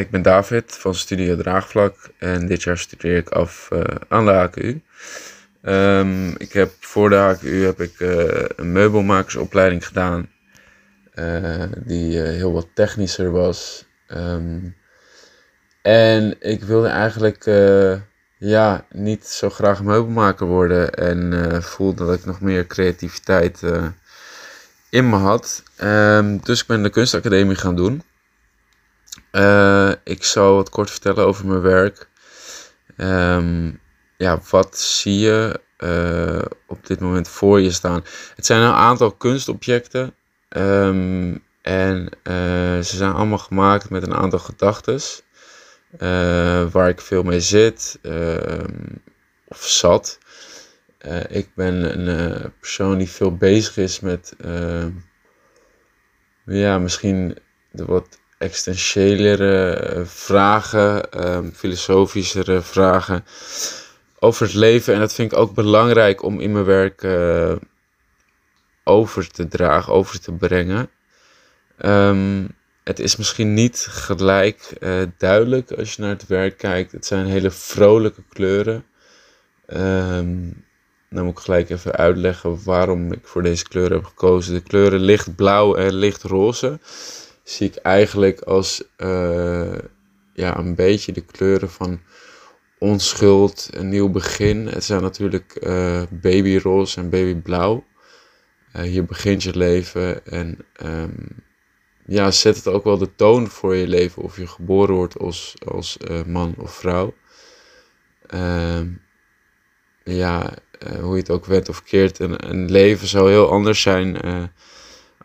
Ik ben David van Studio Draagvlak en dit jaar studeer ik af uh, aan de HKU. Um, ik heb voor de HKU heb ik uh, een meubelmakersopleiding gedaan uh, die heel wat technischer was. Um, en ik wilde eigenlijk ja, niet zo graag meubelmaker worden en voelde dat ik nog meer creativiteit in me had. Um, dus ik ben de kunstacademie gaan doen. Uh, ik zal wat kort vertellen over mijn werk. Um, ja, wat zie je uh, op dit moment voor je staan? Het zijn een aantal kunstobjecten. Um, en uh, ze zijn allemaal gemaakt met een aantal gedachten. waar ik veel mee zit of zat. ik ben een persoon die veel bezig is met ja, misschien de wat existentiëlere eh, vragen, um, filosofischere vragen over het leven. En dat vind ik ook belangrijk om in mijn werk uh, over te dragen, over te brengen. Um, het is misschien niet gelijk uh, duidelijk als je naar het werk kijkt. Het zijn hele vrolijke kleuren. Um, dan moet ik gelijk even uitleggen waarom ik voor deze kleuren heb gekozen. De kleuren lichtblauw en lichtroze zie ik eigenlijk als uh, ja, een beetje de kleuren van onschuld, een nieuw begin. Het zijn natuurlijk uh, babyroze en babyblauw. Uh, hier begint je leven en um, ja, zet het ook wel de toon voor je leven of je geboren wordt als, als man of vrouw. Uh, ja, hoe je het ook wet of keert, een leven zou heel anders zijn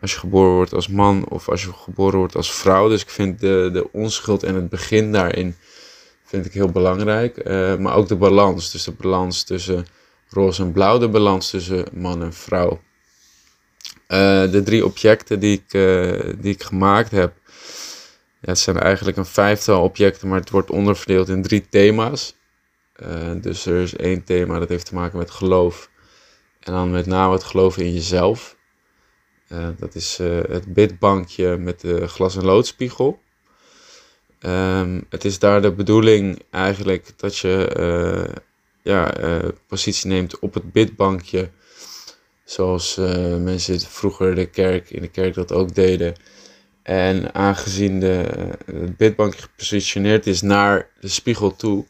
als je geboren wordt als man of als je geboren wordt als vrouw. Dus ik vind de, de onschuld en het begin daarin vind ik heel belangrijk. Uh, maar ook de balans. Dus de balans tussen roze en blauw. De balans tussen man en vrouw. Uh, de drie objecten die ik, uh, die ik gemaakt heb. Ja, het zijn eigenlijk een vijftal objecten, maar het wordt onderverdeeld in drie thema's. dus er is één thema dat heeft te maken met geloof. En dan met name het geloven in jezelf. Uh, dat is uh, het bidbankje met de glas- en loodspiegel. Um, het is daar de bedoeling eigenlijk dat je uh, ja, positie neemt op het bidbankje. Zoals mensen vroeger de kerk, in de kerk dat ook deden. En aangezien de, het bidbankje gepositioneerd is naar de spiegel toe,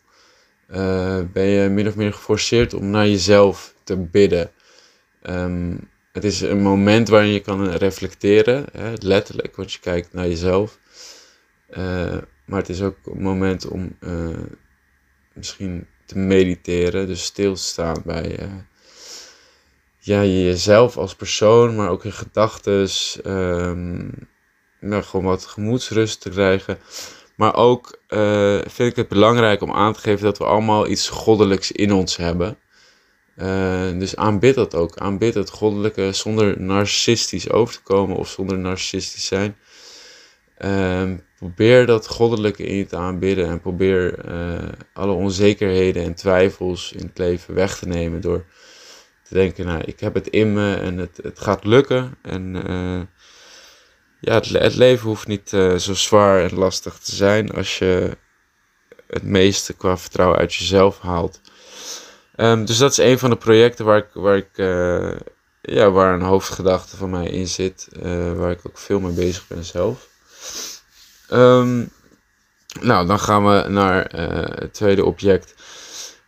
ben je min of meer geforceerd om naar jezelf te bidden. Um, het is een moment waarin je kan reflecteren, hè, letterlijk, want je kijkt naar jezelf. Uh, maar het is ook een moment om uh, misschien te mediteren, dus stil te staan bij uh, ja, jezelf als persoon, maar ook in gedachten. Um, nou, gewoon wat gemoedsrust te krijgen. Maar ook vind ik het belangrijk om aan te geven dat we allemaal iets goddelijks in ons hebben. Uh, dus aanbid dat ook. Aanbid het goddelijke zonder narcistisch over te komen of zonder narcistisch zijn. Uh, probeer dat goddelijke in je te aanbidden en probeer uh, alle onzekerheden en twijfels in het leven weg te nemen door te denken, nou, ik heb het in me en het, het gaat lukken. En eh, ja, het, het, leven hoeft niet zo zwaar en lastig te zijn als je het meeste qua vertrouwen uit jezelf haalt. Um, dus dat is een van de projecten waar ik, waar ik uh, ja, waar een hoofdgedachte van mij in zit, uh, waar ik ook veel mee bezig ben zelf. Um, nou, dan gaan we naar uh, het tweede object.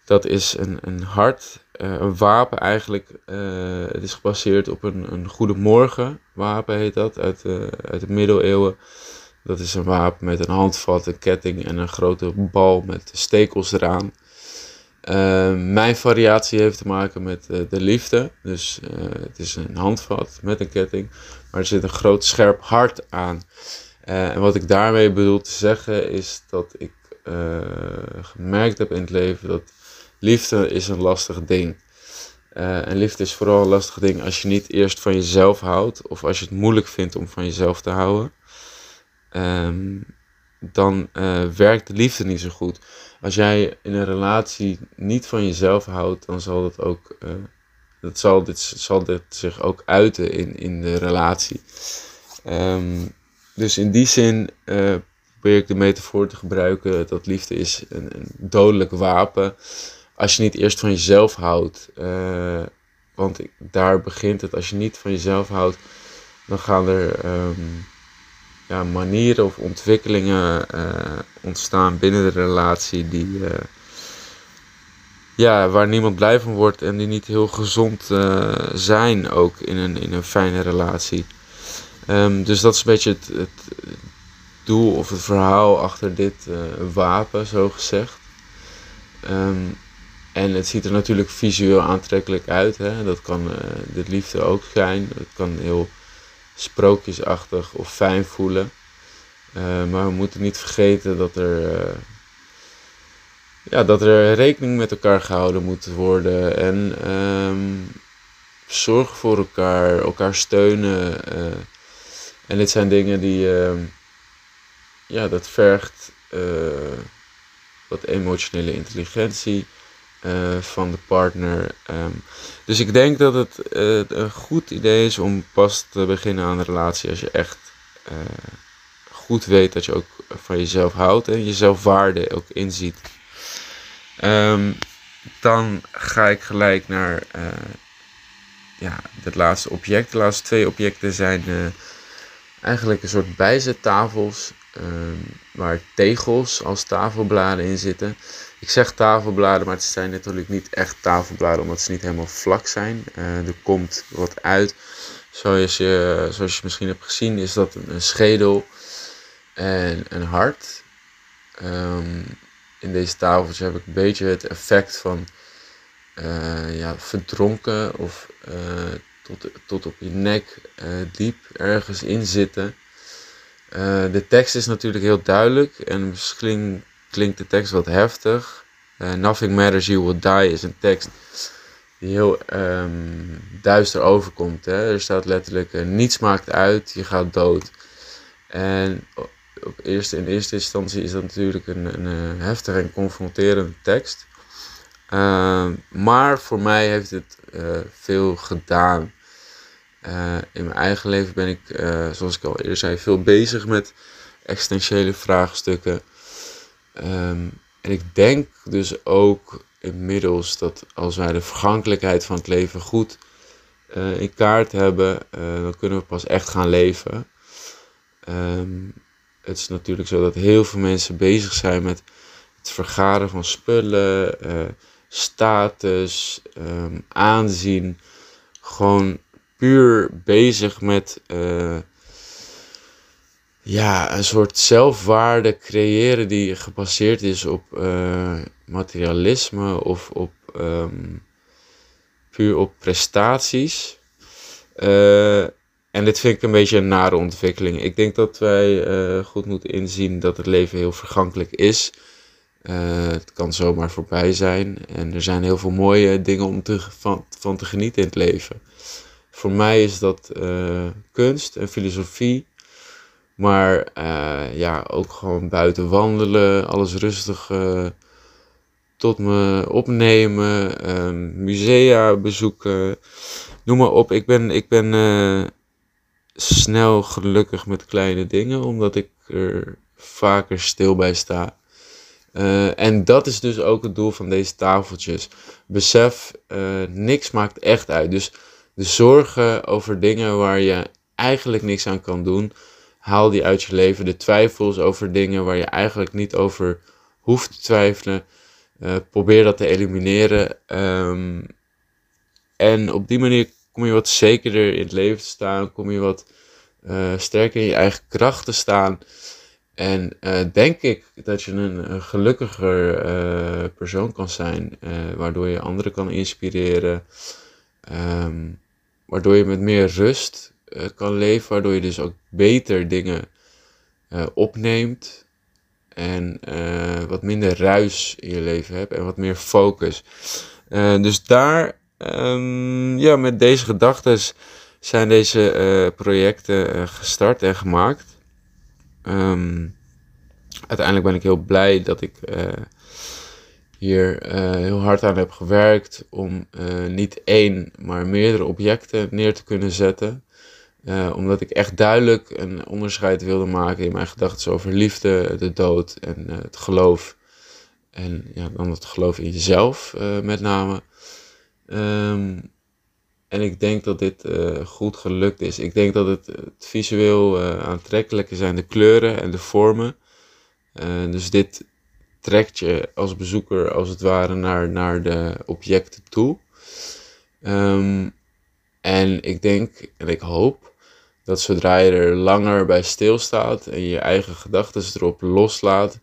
Dat is een, een hart, een wapen eigenlijk. het is gebaseerd op een, een goede morgen wapen heet dat, uit, uit de middeleeuwen. Dat is een wapen met een handvat, een ketting en een grote bal met stekels eraan. Ehm, mijn variatie heeft te maken met uh, de liefde. Dus uh, het is een handvat met een ketting, maar er zit een groot scherp hart aan. En wat ik daarmee bedoel te zeggen is dat ik gemerkt heb in het leven dat liefde is een lastig ding. en liefde is vooral een lastig ding als je niet eerst van jezelf houdt of als je het moeilijk vindt om van jezelf te houden. Um, dan werkt de liefde niet zo goed als jij in een relatie niet van jezelf houdt, dan zal dat ook, uh, dat zal, dit, zal dit zich ook uiten in, in de relatie. Um, dus in die zin uh, probeer ik de metafoor te gebruiken dat liefde is een, een dodelijk wapen. Als je niet eerst van jezelf houdt. Want daar begint het. Als je niet van jezelf houdt, dan gaan er um, ja, manieren of ontwikkelingen uh, ontstaan binnen de relatie die, uh, ja, waar niemand blij van wordt en die niet heel gezond uh, zijn ook in een, in een fijne relatie. Um, dus dat is een beetje het, het, doel of het verhaal achter dit wapen, zo gezegd. Um, en het ziet er natuurlijk visueel aantrekkelijk uit. Hè? Dat kan uh, de liefde ook zijn. Het kan heel sprookjesachtig of fijn voelen. Uh, maar we moeten niet vergeten dat er, uh, ja, dat er rekening met elkaar gehouden moet worden. En um, zorgen voor elkaar, elkaar steunen. en dit zijn dingen die, ehm, ja, dat vergt wat emotionele intelligentie. Uh, van de partner. Um, dus ik denk dat het uh, een goed idee is om pas te beginnen aan een relatie als je echt uh, goed weet dat je ook van jezelf houdt en jezelf waarde ook inziet. Um, dan ga ik gelijk naar ja, het laatste object. De laatste twee objecten zijn eigenlijk een soort bijzettafels um, waar tegels als tafelbladen in zitten. Ik zeg tafelbladen, maar het zijn natuurlijk niet echt tafelbladen omdat ze niet helemaal vlak zijn. Uh, er komt wat uit. Zoals je, zoals je misschien hebt gezien is dat een, schedel en een hart. Um, in deze tafeltjes heb ik een beetje het effect van uh, ja, verdronken of uh, tot, tot op je nek diep ergens in zitten. de tekst is natuurlijk heel duidelijk en misschien klinkt de tekst wat heftig. Uh, Nothing Matters, You Will Die is een tekst die heel um, duister overkomt. Hè? Er staat letterlijk, niets maakt uit, je gaat dood. En op eerste, in eerste instantie is dat natuurlijk een, een, heftige en confronterende tekst. Uh, maar voor mij heeft het veel gedaan. Uh, in mijn eigen leven ben ik, zoals ik al eerder zei, veel bezig met existentiële vraagstukken. Um, en ik denk dus ook inmiddels dat als wij de vergankelijkheid van het leven goed uh, in kaart hebben, dan kunnen we pas echt gaan leven. Um, het is natuurlijk zo dat heel veel mensen bezig zijn met het vergaren van spullen, status, um, aanzien. Gewoon puur bezig met ja, een soort zelfwaarde creëren die gebaseerd is op uh, materialisme of op um, puur op prestaties. Uh, en dit vind ik een beetje een nare ontwikkeling. Ik denk dat wij goed moeten inzien dat het leven heel vergankelijk is. het kan zomaar voorbij zijn. En er zijn heel veel mooie dingen om te, van te genieten in het leven. Voor mij is dat kunst en filosofie. Maar uh, ja, ook gewoon buiten wandelen, alles rustig uh, tot me opnemen, uh, musea bezoeken, noem maar op. Ik ben, ik ben snel gelukkig met kleine dingen, omdat ik er vaker stil bij sta. en dat is dus ook het doel van deze tafeltjes. Besef, niks maakt echt uit. Dus de zorgen over dingen waar je eigenlijk niks aan kan doen Haal die uit je leven. De twijfels over dingen waar je eigenlijk niet over hoeft te twijfelen. Uh, probeer dat te elimineren. Um, en op die manier kom je wat zekerder in het leven te staan. Kom je wat uh, sterker in je eigen kracht te staan. En uh, denk ik dat je een, een gelukkiger persoon kan zijn. waardoor je anderen kan inspireren. Um, waardoor je met meer rust uh, kan leven, waardoor je dus ook beter dingen uh, opneemt en uh, wat minder ruis in je leven hebt en wat meer focus. dus daar, um, ja, met deze gedachten zijn deze projecten gestart en gemaakt. Um, uiteindelijk ben ik heel blij dat ik hier heel hard aan heb gewerkt om niet één, maar meerdere objecten neer te kunnen zetten. Uh, omdat ik echt duidelijk een onderscheid wilde maken in mijn gedachten over liefde, de dood en het geloof. En ja, dan het geloof in jezelf met name. Um, en ik denk dat dit goed gelukt is. Ik denk dat het, het visueel aantrekkelijker zijn de kleuren en de vormen. dus dit trekt je als bezoeker als het ware naar, naar de objecten toe. Um, en ik denk en ik hoop dat zodra je er langer bij stilstaat en je eigen gedachten erop loslaat,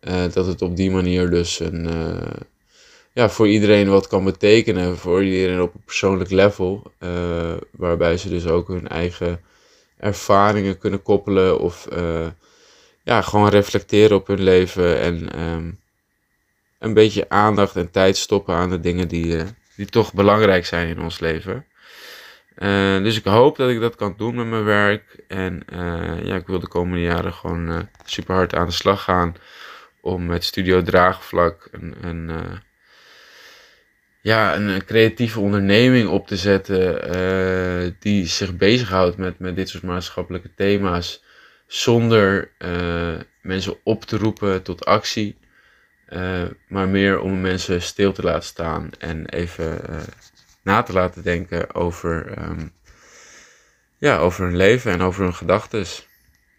uh, dat het op die manier dus een, uh, ja, voor iedereen wat kan betekenen. Voor iedereen op een persoonlijk level. Uh, waarbij ze dus ook hun eigen ervaringen kunnen koppelen of ja, gewoon reflecteren op hun leven en um, een beetje aandacht en tijd stoppen aan de dingen die, die toch belangrijk zijn in ons leven. Uh, dus ik hoop dat ik dat kan doen met mijn werk. En uh, ja, ik wil de komende jaren gewoon super hard aan de slag gaan. Om met Studio Draagvlak een, een, ja, een, een, creatieve onderneming op te zetten. die zich bezighoudt met, met dit soort maatschappelijke thema's. Zonder mensen op te roepen tot actie. maar meer om mensen stil te laten staan en even na te laten denken over, um, ja, over hun leven en over hun gedachten.